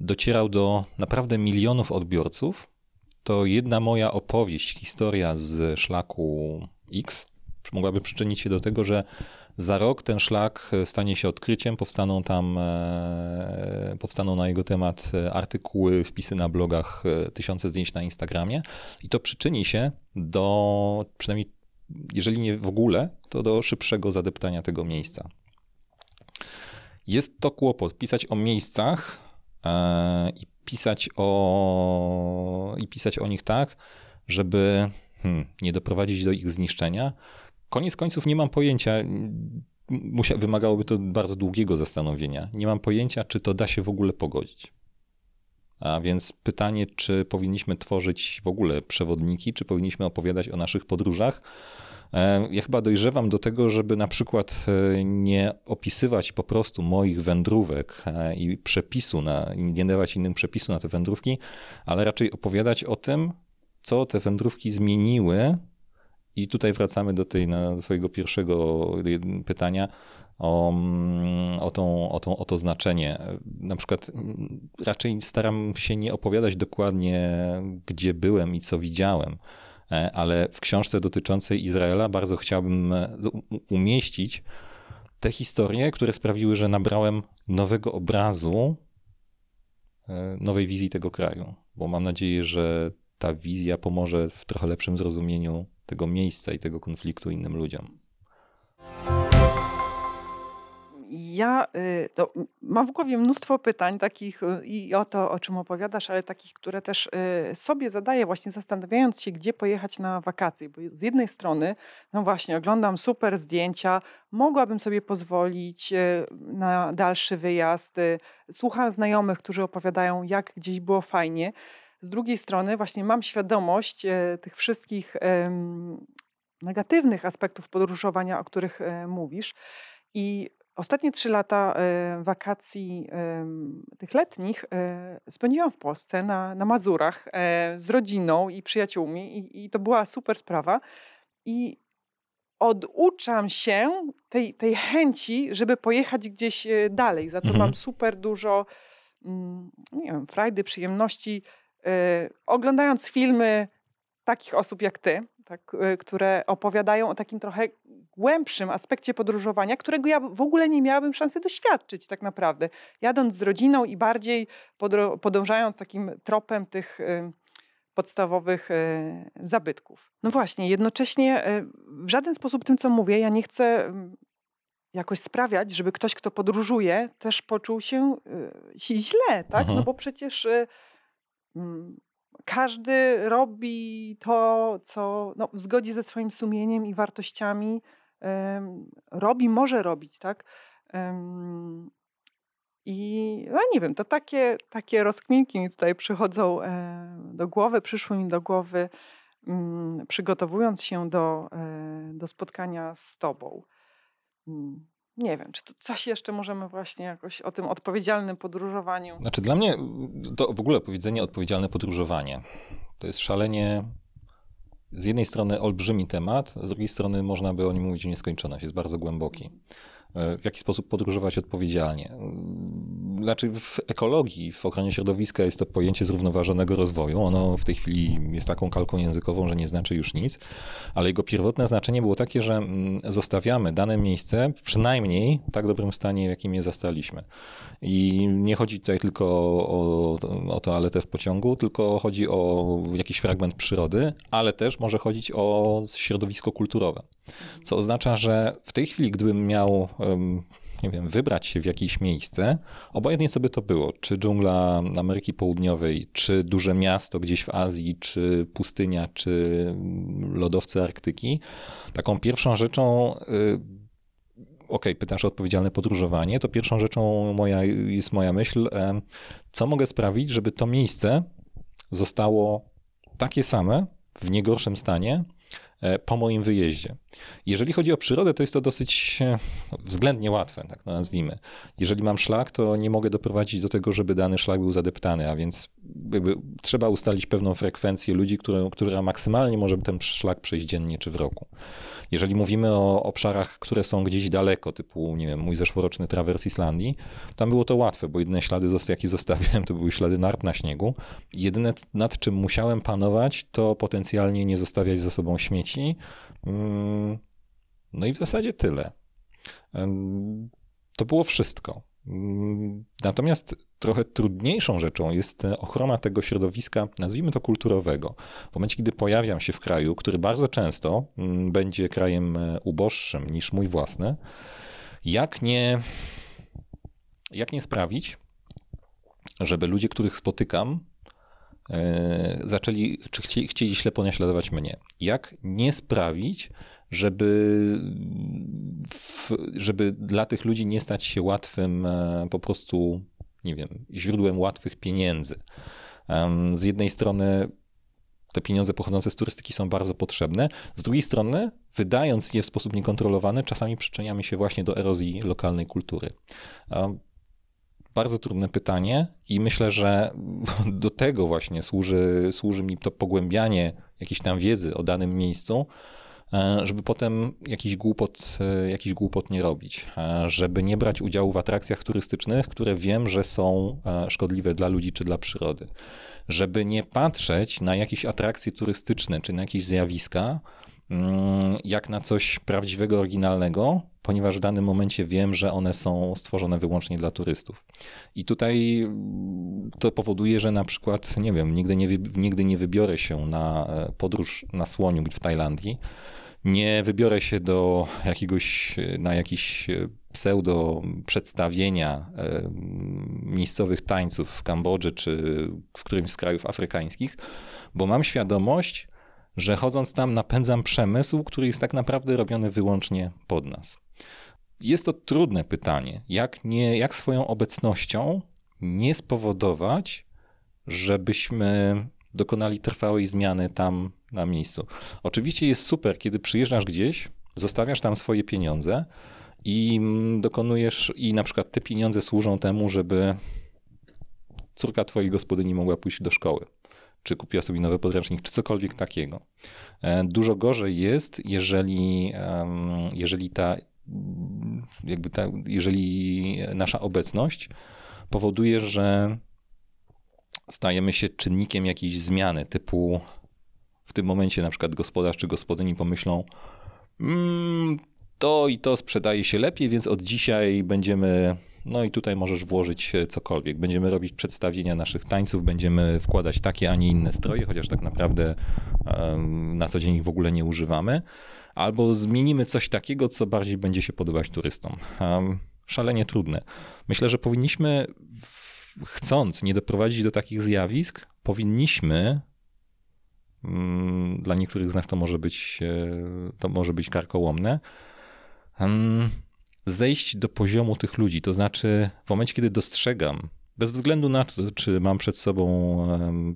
docierał do naprawdę milionów odbiorców, to jedna moja opowieść, historia z szlaku X mogłaby przyczynić się do tego, że za rok ten szlak stanie się odkryciem, powstaną tam, e, powstaną na jego temat artykuły, wpisy na blogach, e, tysiące zdjęć na Instagramie i to przyczyni się do przynajmniej jeżeli nie w ogóle, to do szybszego zadeptania tego miejsca. Jest to kłopot pisać o miejscach e, i pisać o, i pisać o nich tak, żeby hmm, nie doprowadzić do ich zniszczenia. Koniec końców nie mam pojęcia, musia, wymagałoby to bardzo długiego zastanowienia. Nie mam pojęcia, czy to da się w ogóle pogodzić. A więc pytanie, czy powinniśmy tworzyć w ogóle przewodniki, czy powinniśmy opowiadać o naszych podróżach. E, ja chyba dojrzewam do tego, żeby na przykład e, nie opisywać po prostu moich wędrówek e, i przepisu na, nie dawać innym przepisu na te wędrówki, ale raczej opowiadać o tym, co te wędrówki zmieniły. I tutaj wracamy do tej na swojego pierwszego pytania o, mm, o, tą, o, tą, o to znaczenie. Na przykład mm, raczej staram się nie opowiadać dokładnie, gdzie byłem i co widziałem, ale w książce dotyczącej Izraela bardzo chciałbym e, umieścić te historie, które sprawiły, że nabrałem nowego obrazu, e, nowej wizji tego kraju, bo mam nadzieję, że ta wizja pomoże w trochę lepszym zrozumieniu tego miejsca i tego konfliktu innym ludziom ja y, mam w głowie mnóstwo pytań takich y, i o to, o czym opowiadasz, ale takich, które też y, sobie zadaję, właśnie zastanawiając się, gdzie pojechać na wakacje. Bo z jednej strony, no właśnie, oglądam super zdjęcia, mogłabym sobie pozwolić na dalszy wyjazd, słucham znajomych, którzy opowiadają, jak gdzieś było fajnie. Z drugiej strony, właśnie mam świadomość tych wszystkich negatywnych aspektów podróżowania, o których mówisz. I Ostatnie trzy lata e, wakacji tych letnich e, spędziłam w Polsce na, na Mazurach e, z rodziną i przyjaciółmi i, i to była super sprawa. I oduczam się tej, tej chęci, żeby pojechać gdzieś dalej. Za to mhm. mam super dużo, mm, nie wiem, frajdy, przyjemności, oglądając filmy takich osób jak ty, tak, które opowiadają o takim trochę głębszym aspekcie podróżowania, którego ja w ogóle nie miałabym szansy doświadczyć tak naprawdę. Jadąc z rodziną i bardziej podążając takim tropem tych y, podstawowych y, zabytków. No właśnie, jednocześnie w żaden sposób tym, co mówię, ja nie chcę jakoś sprawiać, żeby ktoś, kto podróżuje, też poczuł się źle, tak? No mhm. bo przecież mm, każdy robi to, co no, w zgodzie ze swoim sumieniem i wartościami robi, może robić, tak? I no nie wiem, to takie, takie rozkminki mi tutaj przychodzą e, do głowy, przyszły mi do głowy, mm, przygotowując się do, e, do spotkania z Tobą. Mm, nie wiem, czy tu coś jeszcze możemy właśnie jakoś o tym odpowiedzialnym podróżowaniu. Znaczy, dla mnie to w ogóle powiedzenie odpowiedzialne podróżowanie to jest szalenie. Z jednej strony olbrzymi temat, z drugiej strony można by o nim mówić w nieskończoność, jest bardzo głęboki. E, w jaki sposób podróżować odpowiedzialnie. Znaczy w ekologii, w ochronie środowiska jest to pojęcie zrównoważonego rozwoju. Ono w tej chwili jest taką kalką językową, że nie znaczy już nic, ale jego pierwotne znaczenie było takie, że mm, zostawiamy dane miejsce w przynajmniej tak dobrym stanie, w jakim je zastaliśmy. I nie chodzi tutaj tylko o, o toaletę w pociągu, tylko chodzi o jakiś fragment przyrody, ale też może chodzić o środowisko kulturowe. Co oznacza, że w tej chwili, gdybym miał nie wiem, wybrać się w jakieś miejsce, obojętnie by to było, czy dżungla Ameryki Południowej, czy duże miasto gdzieś w Azji, czy pustynia, czy lodowce Arktyki, taką pierwszą rzeczą y, OK, pytasz o odpowiedzialne podróżowanie, to pierwszą rzeczą moja, jest moja myśl, co mogę sprawić, żeby to miejsce zostało takie same, w niegorszym stanie, po moim wyjeździe. Jeżeli chodzi o przyrodę, to jest to dosyć e, względnie łatwe, tak to nazwijmy. Jeżeli mam szlak, to nie mogę doprowadzić do tego, żeby dany szlak był zadeptany, a więc trzeba ustalić pewną frekwencję ludzi, które, która maksymalnie może ten szlak przejść dziennie czy w roku. Jeżeli mówimy o obszarach, które są gdzieś daleko, typu, nie wiem, mój zeszłoroczny trawers Islandii, tam było to łatwe, bo jedyne ślady, jakie zostawiałem, to były ślady nart na śniegu. Jedyne, nad czym musiałem panować, to potencjalnie nie zostawiać za sobą śmieci. Mm, no i w zasadzie tyle. To było wszystko. Mm, natomiast trochę trudniejszą rzeczą jest e, ochrona tego środowiska, nazwijmy to kulturowego. W momencie, kiedy pojawiam się w kraju, który bardzo często mm, będzie krajem e, uboższym niż mój własny, jak nie, jak nie sprawić, żeby ludzie, których spotykam, zaczęli, czy chcieli, chcieli ślepo naśladować mnie? Jak nie sprawić, żeby, żeby dla tych ludzi nie stać się łatwym e, po prostu, nie wiem, źródłem łatwych pieniędzy. Z jednej strony te pieniądze pochodzące z turystyki są bardzo potrzebne. Z drugiej strony, wydając je w sposób niekontrolowany, czasami przyczyniamy się właśnie do erozji lokalnej kultury. Bardzo trudne pytanie i myślę, że do tego właśnie służy, służy mi to pogłębianie jakiejś tam wiedzy o danym miejscu, E, żeby potem jakiś głupot, e, jakiś głupot nie robić, e, żeby nie brać udziału w atrakcjach turystycznych, które wiem, że są szkodliwe dla ludzi czy dla przyrody. Żeby nie patrzeć na jakieś atrakcje turystyczne czy na jakieś zjawiska, jak na coś prawdziwego, oryginalnego, ponieważ w danym momencie wiem, że one są stworzone wyłącznie dla turystów. I tutaj mm, to powoduje, że na przykład, nie wiem, nigdy nie, nigdy nie wybiorę się na podróż na słoniu w Tajlandii, nie wybiorę się do jakiegoś, na jakiś pseudo przedstawienia e, miejscowych tańców w Kambodży czy w którymś z krajów afrykańskich, bo mam świadomość, że chodząc tam napędzam przemysł, który jest tak naprawdę robiony wyłącznie pod nas. Jest to trudne pytanie, jak, nie, jak swoją obecnością nie spowodować, żebyśmy dokonali trwałej zmiany tam na miejscu. Oczywiście jest super, kiedy przyjeżdżasz gdzieś, zostawiasz tam swoje pieniądze i dokonujesz, i na przykład te pieniądze służą temu, żeby córka twojej gospodyni mogła pójść do szkoły, czy kupiła sobie nowy podręcznik, czy cokolwiek takiego. E, dużo gorzej jest, jeżeli, jeżeli ta, jakby ta, jeżeli nasza obecność powoduje, że stajemy się czynnikiem jakiejś zmiany, typu w tym momencie na przykład gospodarz czy gospodyni pomyślą, mmm, to i to sprzedaje się lepiej, więc od dzisiaj będziemy, no i tutaj możesz włożyć cokolwiek. Będziemy robić przedstawienia naszych tańców, będziemy wkładać takie, a nie inne stroje, chociaż tak naprawdę na co dzień ich w ogóle nie używamy. Albo zmienimy coś takiego, co bardziej będzie się podobać turystom. Szalenie trudne. Myślę, że powinniśmy, chcąc nie doprowadzić do takich zjawisk, powinniśmy Mm, dla niektórych z nas to może być, e, to może być karkołomne. Zejść do poziomu tych ludzi. To znaczy, w momencie, kiedy dostrzegam, bez względu na to, czy mam przed sobą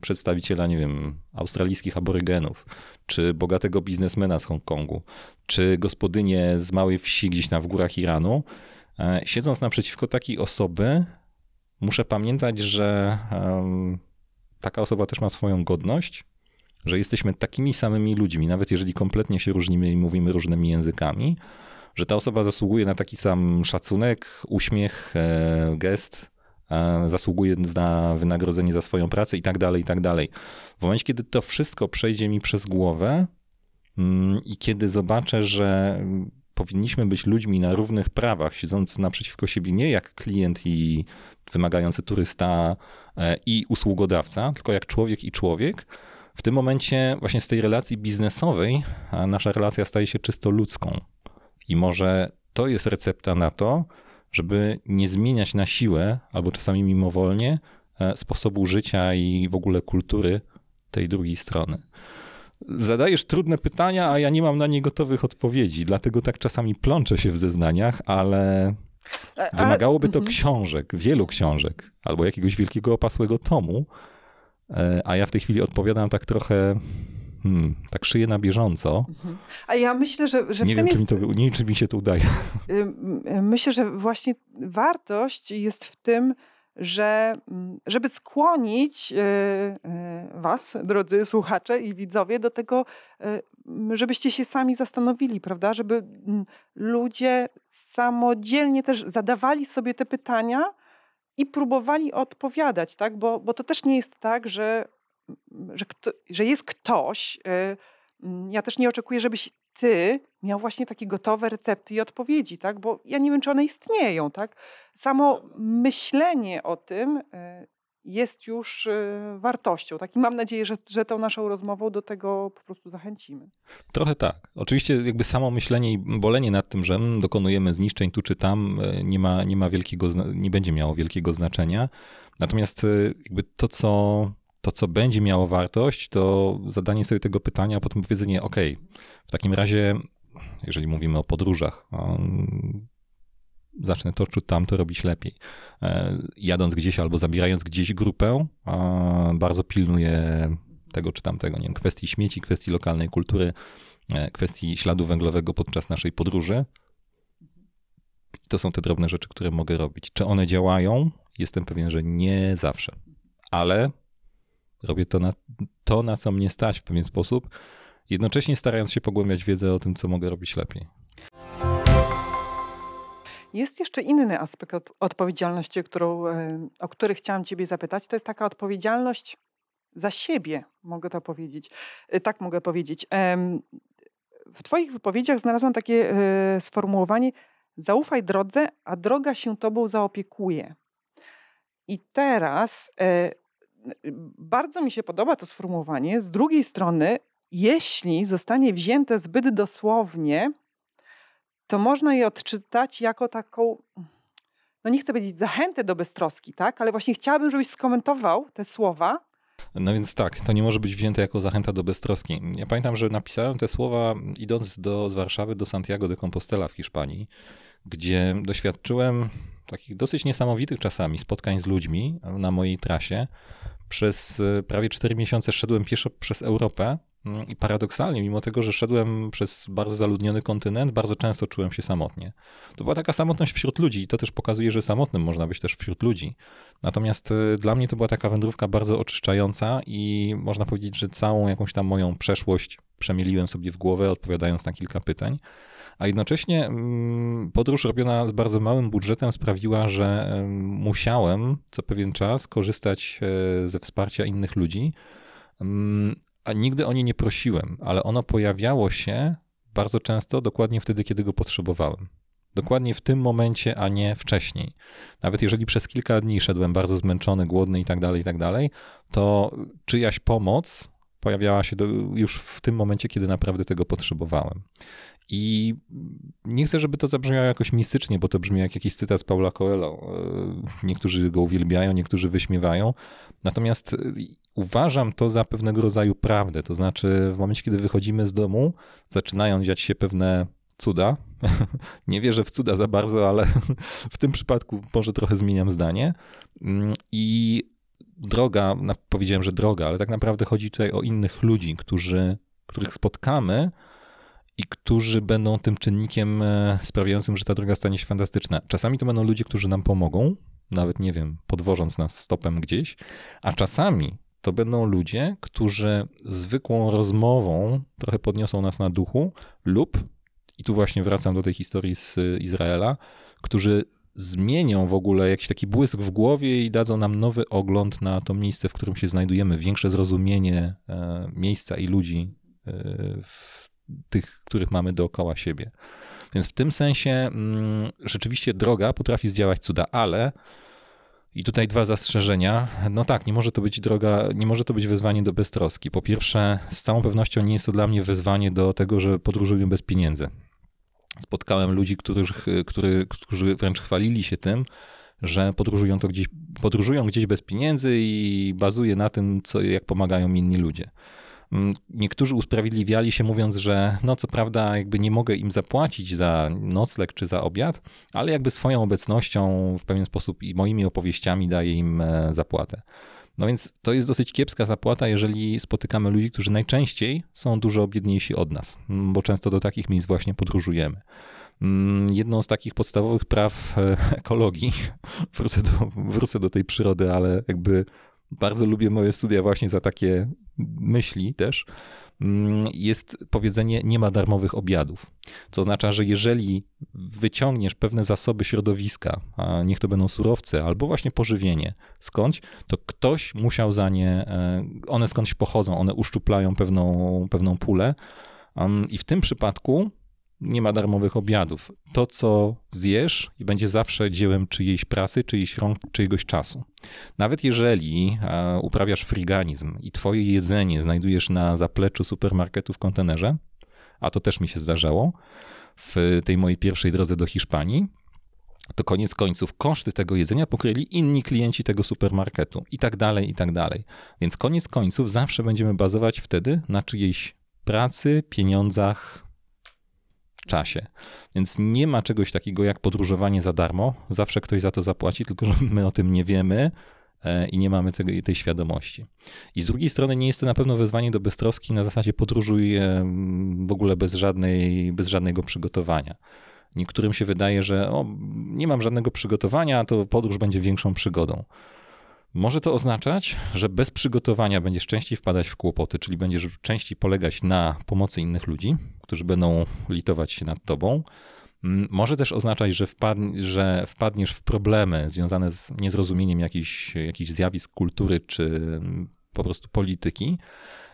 przedstawiciela, nie wiem, australijskich aborygenów, czy bogatego biznesmena z Hongkongu, czy gospodynię z małej wsi gdzieś na w górach Iranu, e, siedząc naprzeciwko takiej osoby, muszę pamiętać, że taka osoba też ma swoją godność, że jesteśmy takimi samymi ludźmi, nawet jeżeli kompletnie się różnimy i mówimy różnymi językami, że ta osoba zasługuje na taki sam szacunek, uśmiech, e, gest, e, zasługuje na wynagrodzenie za swoją pracę i tak dalej, i tak dalej. W momencie, kiedy to wszystko przejdzie mi przez głowę mm, i kiedy zobaczę, że powinniśmy być ludźmi na równych prawach, siedzący naprzeciwko siebie nie jak klient i wymagający turysta e, i usługodawca, tylko jak człowiek i człowiek, w tym momencie właśnie z tej relacji biznesowej nasza relacja staje się czysto ludzką. I może to jest recepta na to, żeby nie zmieniać na siłę albo czasami mimowolnie e, sposobu życia i w ogóle kultury tej drugiej strony. Zadajesz trudne pytania, a ja nie mam na nie gotowych odpowiedzi, dlatego tak czasami plączę się w zeznaniach, ale wymagałoby to mhm. książek, wielu książek, albo jakiegoś wielkiego opasłego tomu, e, a ja w tej chwili odpowiadam tak trochę Hmm, tak szyję na bieżąco. Mhm. A ja myślę, że, że nie wiem, czy mi to, nie wiem, czy mi się to udaje. Myślę, że właśnie wartość jest w tym, że mm, żeby skłonić e, e, Was, drodzy słuchacze i widzowie, do tego, e, żebyście się sami zastanowili, prawda? Żeby ludzie samodzielnie też zadawali sobie te pytania i próbowali odpowiadać, tak? Bo, bo to też nie jest tak, że, że, kto, że jest ktoś. Ja też nie oczekuję, żebyś ty miał właśnie takie gotowe recepty i odpowiedzi, tak? Bo ja nie wiem, czy one istnieją, tak? Samo myślenie o tym e, jest już e, wartością. Tak? I mam nadzieję, że, że tą naszą rozmową do tego po prostu zachęcimy. Trochę tak. Oczywiście jakby samo myślenie i bolenie nad tym, że mm, dokonujemy zniszczeń tu czy tam nie ma, nie ma wielkiego, nie będzie miało wielkiego znaczenia. Natomiast jakby to, co to, co będzie miało wartość, to zadanie sobie tego pytania, a potem powiedzenie, OK, w takim razie, jeżeli mówimy o podróżach, um, zacznę to czy tamto robić lepiej. E, jadąc gdzieś albo zabierając gdzieś grupę, bardzo pilnuję tego czy tamtego, nie wiem, kwestii śmieci, kwestii lokalnej kultury, e, kwestii śladu węglowego podczas naszej podróży. To są te drobne rzeczy, które mogę robić. Czy one działają? Jestem pewien, że nie zawsze. Ale Robię to na, to, na co mnie stać w pewien sposób, jednocześnie starając się pogłębiać wiedzę o tym, co mogę robić lepiej. Jest jeszcze inny aspekt od, odpowiedzialności, którą, e, o który chciałam Ciebie zapytać. To jest taka odpowiedzialność za siebie, mogę to powiedzieć. E, tak mogę powiedzieć. W Twoich wypowiedziach znalazłam takie e, sformułowanie: zaufaj drodze, a droga się Tobą zaopiekuje. I teraz bardzo mi się podoba to sformułowanie. Z drugiej strony, jeśli zostanie wzięte zbyt dosłownie, to można je odczytać jako taką, no nie chcę powiedzieć zachętę do beztroski, tak? Ale właśnie chciałabym, żebyś skomentował te słowa. No więc tak, to nie może być wzięte jako zachęta do beztroski. Ja pamiętam, że napisałem te słowa idąc do, z Warszawy do Santiago de Compostela w Hiszpanii, gdzie doświadczyłem takich dosyć niesamowitych czasami spotkań z ludźmi na mojej trasie. Przez e, prawie 4 miesiące szedłem pieszo przez Europę mm, i paradoksalnie, mimo tego, że szedłem przez bardzo zaludniony kontynent, bardzo często czułem się samotnie. To była taka samotność wśród ludzi i to też pokazuje, że samotnym można być też wśród ludzi. Natomiast e, dla mnie to była taka wędrówka bardzo oczyszczająca i można powiedzieć, że całą jakąś tam moją przeszłość przemieliłem sobie w głowę, odpowiadając na kilka pytań a jednocześnie mm, podróż robiona z bardzo małym budżetem sprawiła, że musiałem co pewien czas korzystać e, ze wsparcia innych ludzi, mm, a nigdy o nie nie prosiłem, ale ono pojawiało się bardzo często dokładnie wtedy, kiedy go potrzebowałem. Dokładnie w tym momencie, a nie wcześniej. Nawet jeżeli przez kilka dni szedłem bardzo zmęczony, głodny i tak dalej, i tak dalej, to czyjaś pomoc pojawiała się do, już w tym momencie, kiedy naprawdę tego potrzebowałem. I nie chcę, żeby to zabrzmiało jakoś mistycznie, bo to brzmi jak jakiś cytat z Paula Coelho. E, niektórzy go uwielbiają, niektórzy wyśmiewają. Natomiast e, uważam to za pewnego rodzaju prawdę. To znaczy, w momencie, kiedy wychodzimy z domu, zaczynają dziać się pewne cuda, Nie wierzę w cuda za bardzo, ale w tym przypadku może trochę zmieniam zdanie. Mm, I droga, powiedziałem, że droga, ale tak naprawdę chodzi tutaj o innych ludzi, którzy, których spotkamy i którzy będą tym czynnikiem e, sprawiającym, że ta droga stanie się fantastyczna. Czasami to będą ludzie, którzy nam pomogą, nawet nie wiem, podwożąc nas stopem gdzieś, a czasami to będą ludzie, którzy zwykłą rozmową trochę podniosą nas na duchu, lub, i tu właśnie wracam do tej historii z Izraela, którzy zmienią w ogóle jakiś taki błysk w głowie i dadzą nam nowy ogląd na to miejsce, w którym się znajdujemy, większe zrozumienie e, miejsca i ludzi, e, tych, których mamy dookoła siebie. Więc w tym sensie mm, rzeczywiście droga potrafi zdziałać cuda, ale i tutaj dwa zastrzeżenia. No tak, nie może to być droga, nie może to być wezwanie do beztroski. Po pierwsze, z całą pewnością nie jest to dla mnie wezwanie do tego, że podróżuję bez pieniędzy. Spotkałem ludzi, których, który, którzy wręcz chwalili się tym, że podróżują, to gdzieś, podróżują gdzieś bez pieniędzy i bazuje na tym, co, jak pomagają inni ludzie. Mm, niektórzy usprawiedliwiali się mówiąc, że no co prawda jakby nie mogę im zapłacić za nocleg czy za obiad, ale jakby swoją obecnością w pewien sposób i moimi opowieściami daję im e, zapłatę. No więc to jest dosyć kiepska zapłata, jeżeli spotykamy ludzi, którzy najczęściej są dużo biedniejsi od nas, mm, bo często do takich miejsc właśnie podróżujemy. Mm, jedną z takich podstawowych praw e, ekologii, wrócę do, wrócę do tej przyrody, ale jakby bardzo lubię moje studia właśnie za takie myśli też, mm, jest powiedzenie nie ma darmowych obiadów. Co oznacza, że jeżeli wyciągniesz pewne zasoby środowiska, a niech to będą surowce albo właśnie pożywienie skądś, to ktoś musiał za nie, e, one skądś pochodzą, one uszczuplają pewną, pewną pulę. I w tym przypadku nie ma darmowych obiadów. To, co zjesz, będzie zawsze dziełem czyjejś pracy, czyjejś rąk, czyjegoś czasu. Nawet jeżeli uprawiasz friganizm i twoje jedzenie znajdujesz na zapleczu supermarketu w kontenerze, a to też mi się zdarzało w tej mojej pierwszej drodze do Hiszpanii, to koniec końców koszty tego jedzenia pokryli inni klienci tego supermarketu i tak dalej, i tak dalej. Więc koniec końców zawsze będziemy bazować wtedy na czyjejś pracy, pieniądzach, czasie. Więc nie ma czegoś takiego jak podróżowanie za darmo. Zawsze ktoś za to zapłaci, tylko że my o tym nie wiemy e, i nie mamy tej, tej świadomości. I z drugiej strony nie jest to na pewno wezwanie do beztroski na zasadzie podróżuj w ogóle bez, żadnej, bez żadnego przygotowania. Niektórym się wydaje, że o, nie mam żadnego przygotowania, to podróż będzie większą przygodą. Może to oznaczać, że bez przygotowania będziesz częściej wpadać w kłopoty, czyli będziesz częściej polegać na pomocy innych ludzi, którzy będą litować się nad tobą. Mm, może też oznaczać, że, że wpadniesz w problemy związane z niezrozumieniem jakichś, jakichś zjawisk kultury czy mm, po prostu polityki.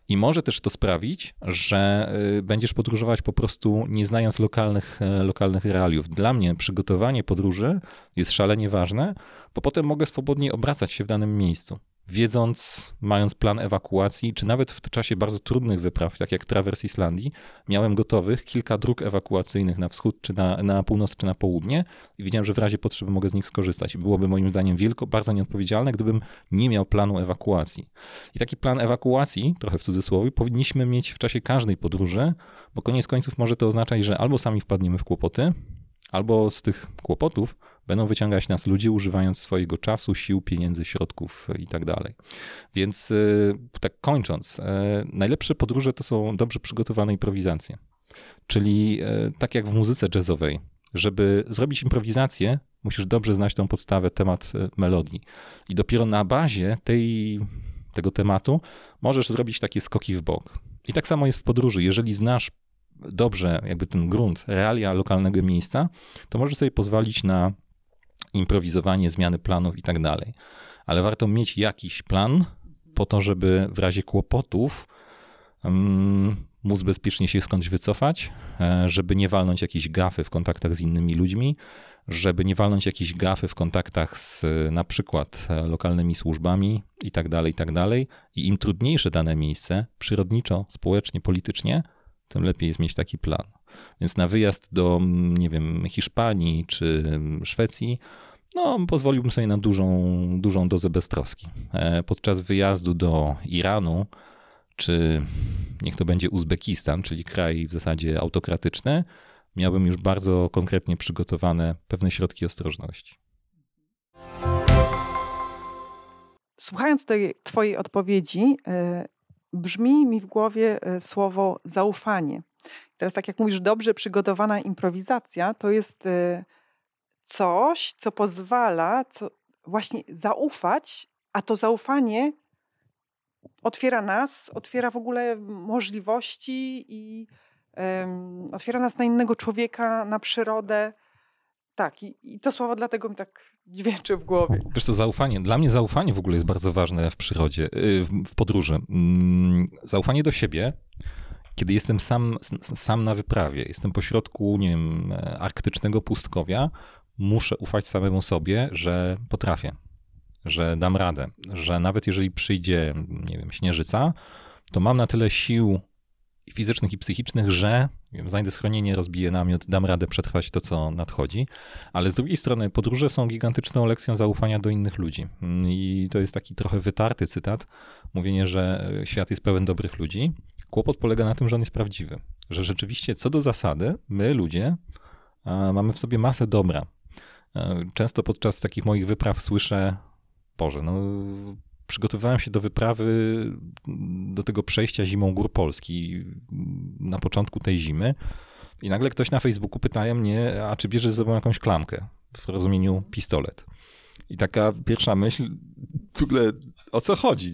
I może też to sprawić, że y, będziesz podróżować po prostu nie znając lokalnych, e, lokalnych realiów. Dla mnie przygotowanie podróży jest szalenie ważne, bo potem mogę swobodnie obracać się w danym miejscu wiedząc, mając plan ewakuacji, czy nawet w czasie bardzo trudnych wypraw, tak jak trawers Islandii, miałem gotowych kilka dróg ewakuacyjnych na wschód, czy na, na północ, czy na południe i wiedziałem, że w razie potrzeby mogę z nich skorzystać. Byłoby moim zdaniem wielko, bardzo nieodpowiedzialne, gdybym nie miał planu ewakuacji. I taki plan ewakuacji, trochę w cudzysłowie, powinniśmy mieć w czasie każdej podróży, bo koniec końców może to oznaczać, że albo sami wpadniemy w kłopoty, albo z tych kłopotów Będą wyciągać nas ludzie używając swojego czasu, sił, pieniędzy, środków i tak dalej. Więc y, tak kończąc, y, najlepsze podróże to są dobrze przygotowane improwizacje. Czyli tak jak w muzyce jazzowej, żeby zrobić improwizację, musisz dobrze znać tą podstawę, temat melodii. I dopiero na bazie tej, tego tematu możesz zrobić takie skoki w bok. I tak samo jest w podróży. Jeżeli znasz dobrze jakby ten grunt, realia lokalnego miejsca, to możesz sobie pozwolić na improwizowanie, zmiany planów i tak dalej. Ale warto mieć jakiś plan po to, żeby w razie kłopotów um, móc bezpiecznie się skądś wycofać, e, żeby nie walnąć jakiejś gafy w kontaktach z innymi ludźmi, żeby nie walnąć jakiejś gafy w kontaktach z na przykład e, lokalnymi służbami i tak dalej, i tak dalej. I im trudniejsze dane miejsce, przyrodniczo, społecznie, politycznie, tym lepiej jest mieć taki plan. Więc na wyjazd do, nie wiem, Hiszpanii czy Szwecji no, pozwoliłbym sobie na dużą, dużą dozę beztroski. E, podczas wyjazdu do Iranu, czy niech to będzie Uzbekistan, czyli kraj w zasadzie autokratyczny, miałbym już bardzo konkretnie przygotowane pewne środki ostrożności. Słuchając tej Twojej odpowiedzi, e, brzmi mi w głowie e, słowo zaufanie. Teraz, tak jak mówisz, dobrze przygotowana improwizacja to jest coś, co pozwala co właśnie zaufać, a to zaufanie otwiera nas, otwiera w ogóle możliwości i um, otwiera nas na innego człowieka, na przyrodę. Tak, i, i, to słowo dlatego mi tak dźwięczy w głowie. Wiesz to zaufanie. Dla mnie zaufanie w ogóle jest bardzo ważne w przyrodzie, y, w podróży. Mm, zaufanie do siebie, kiedy jestem sam, sam na wyprawie, jestem pośrodku, nie wiem, arktycznego pustkowia, muszę ufać samemu sobie, że potrafię, że dam radę, że nawet jeżeli przyjdzie, nie wiem, śnieżyca, to mam na tyle sił fizycznych i psychicznych, że wiem, znajdę schronienie, rozbiję namiot, dam radę przetrwać to, co nadchodzi. Ale z drugiej strony podróże są gigantyczną lekcją zaufania do innych ludzi. I to jest taki trochę wytarty cytat, mówienie, że świat jest pełen dobrych ludzi. Kłopot polega na tym, że on jest prawdziwy. Że rzeczywiście co do zasady, my ludzie mamy w sobie masę dobra. Często podczas takich moich wypraw słyszę, Boże, no przygotowywałem się do wyprawy, do tego przejścia zimą gór Polski na początku tej zimy. I nagle ktoś na Facebooku pyta mnie, a czy bierzesz ze sobą jakąś klamkę w rozumieniu pistolet. I taka pierwsza myśl, w ogóle o co chodzi?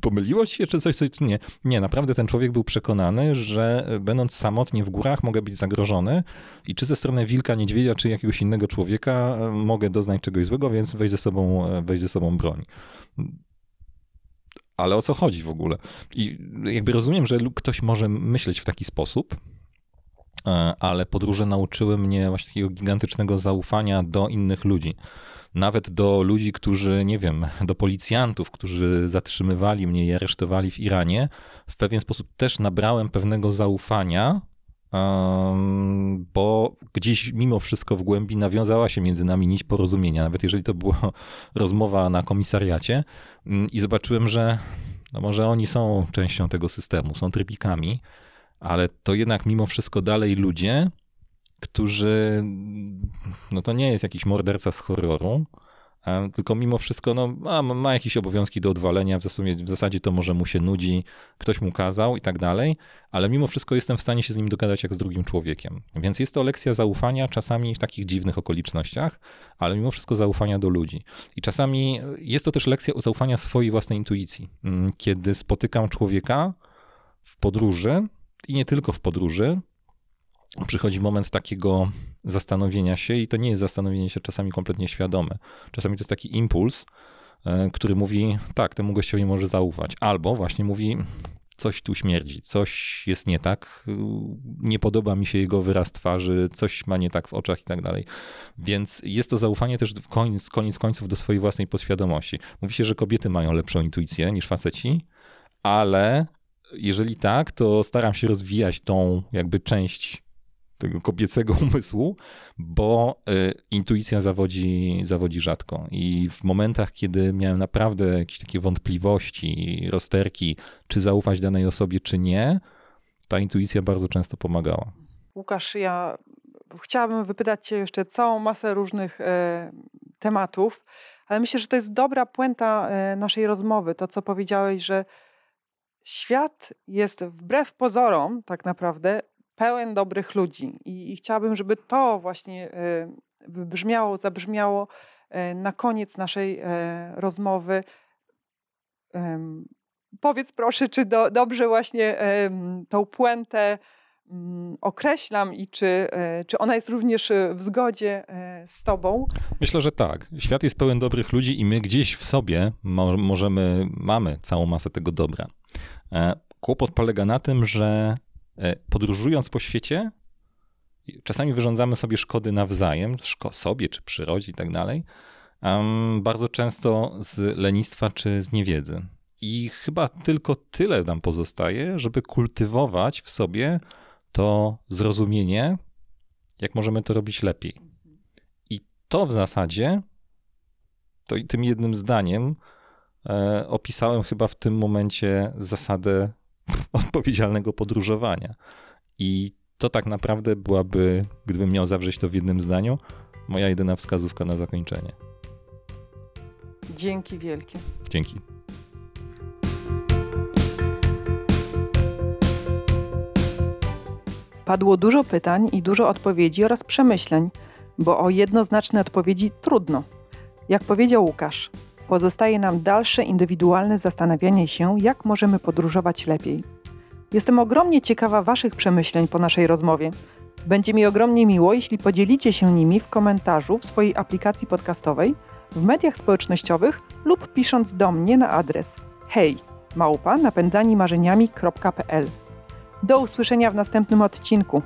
Pomyliło się, czy coś, coś? Nie, nie, naprawdę ten człowiek był przekonany, że będąc samotnie w górach mogę być zagrożony i czy ze strony wilka, niedźwiedzia, czy jakiegoś innego człowieka mogę doznać czegoś złego, więc weź ze sobą, weź ze sobą broń. Ale o co chodzi w ogóle? I jakby rozumiem, że ktoś może myśleć w taki sposób, e, ale podróże nauczyły mnie właśnie takiego gigantycznego zaufania do innych ludzi nawet do ludzi, którzy, nie wiem, do policjantów, którzy zatrzymywali mnie i aresztowali w Iranie, w pewien sposób też nabrałem pewnego zaufania, bo gdzieś mimo wszystko w głębi nawiązała się między nami nić porozumienia, nawet jeżeli to była rozmowa na komisariacie. Mm, i zobaczyłem, że no może oni są częścią tego systemu, są trybikami, ale to jednak mimo wszystko dalej ludzie, którzy, no to nie jest jakiś morderca z horroru, tylko mimo wszystko no, ma, ma jakieś obowiązki do odwalenia, w zasadzie, w zasadzie to może mu się nudzi, ktoś mu kazał i tak dalej, ale mimo wszystko jestem w stanie się z nim dogadać jak z drugim człowiekiem. Więc jest to lekcja zaufania, czasami w takich dziwnych okolicznościach, ale mimo wszystko zaufania do ludzi. I czasami jest to też lekcja zaufania swojej własnej intuicji. Mm, kiedy spotykam człowieka w podróży, i nie tylko w podróży, przychodzi moment takiego zastanowienia się i to nie jest zastanowienie się czasami kompletnie świadome. Czasami to jest taki impuls, e, który mówi, tak, temu gościowi może zaufać. Albo właśnie mówi, coś tu śmierdzi, coś jest nie tak, nie podoba mi się jego wyraz twarzy, coś ma nie tak w oczach i tak dalej. Więc jest to zaufanie też koniec, koniec końców do swojej własnej podświadomości. Mówi się, że kobiety mają lepszą intuicję niż faceci, ale jeżeli tak, to staram się rozwijać tą jakby część tego kobiecego umysłu, bo y, intuicja zawodzi, zawodzi rzadko. I w momentach, kiedy miałem naprawdę jakieś takie wątpliwości, rozterki, czy zaufać danej osobie, czy nie, ta intuicja bardzo często pomagała. Łukasz, ja chciałabym wypytać Cię jeszcze całą masę różnych e, tematów, ale myślę, że to jest dobra puenta e, naszej rozmowy. To, co powiedziałeś, że świat jest wbrew pozorom, tak naprawdę, pełen dobrych ludzi. I, i chciałabym, żeby to właśnie e, wybrzmiało, zabrzmiało e, na koniec naszej e, rozmowy. Powiedz proszę, czy do, dobrze właśnie tą puentę mm, określam i czy, czy ona jest również w zgodzie z Tobą? Myślę, że tak. Świat jest pełen dobrych ludzi i my gdzieś w sobie możemy, mamy całą masę tego dobra. Kłopot polega na tym, że podróżując po świecie, czasami wyrządzamy sobie szkody nawzajem, sobie czy przyrodzie i tak dalej, bardzo często z lenistwa czy z niewiedzy. I chyba tylko tyle nam pozostaje, żeby kultywować w sobie to zrozumienie, jak możemy to robić lepiej. I to w zasadzie, to i tym jednym zdaniem e, opisałem chyba w tym momencie zasadę odpowiedzialnego podróżowania. I to tak naprawdę byłaby, gdybym miał zawrzeć to w jednym zdaniu, moja jedyna wskazówka na zakończenie. Dzięki wielkie. Dzięki. Padło dużo pytań i dużo odpowiedzi oraz przemyśleń, bo o jednoznaczne odpowiedzi trudno. Jak powiedział Łukasz, pozostaje nam dalsze indywidualne zastanawianie się, jak możemy podróżować lepiej. Jestem ogromnie ciekawa Waszych przemyśleń po naszej rozmowie. Będzie mi ogromnie miło, jeśli podzielicie się nimi w komentarzu w swojej aplikacji podcastowej, w mediach społecznościowych lub pisząc do mnie na adres hej małpa napędzanimarzeniami.pl. Do usłyszenia w następnym odcinku.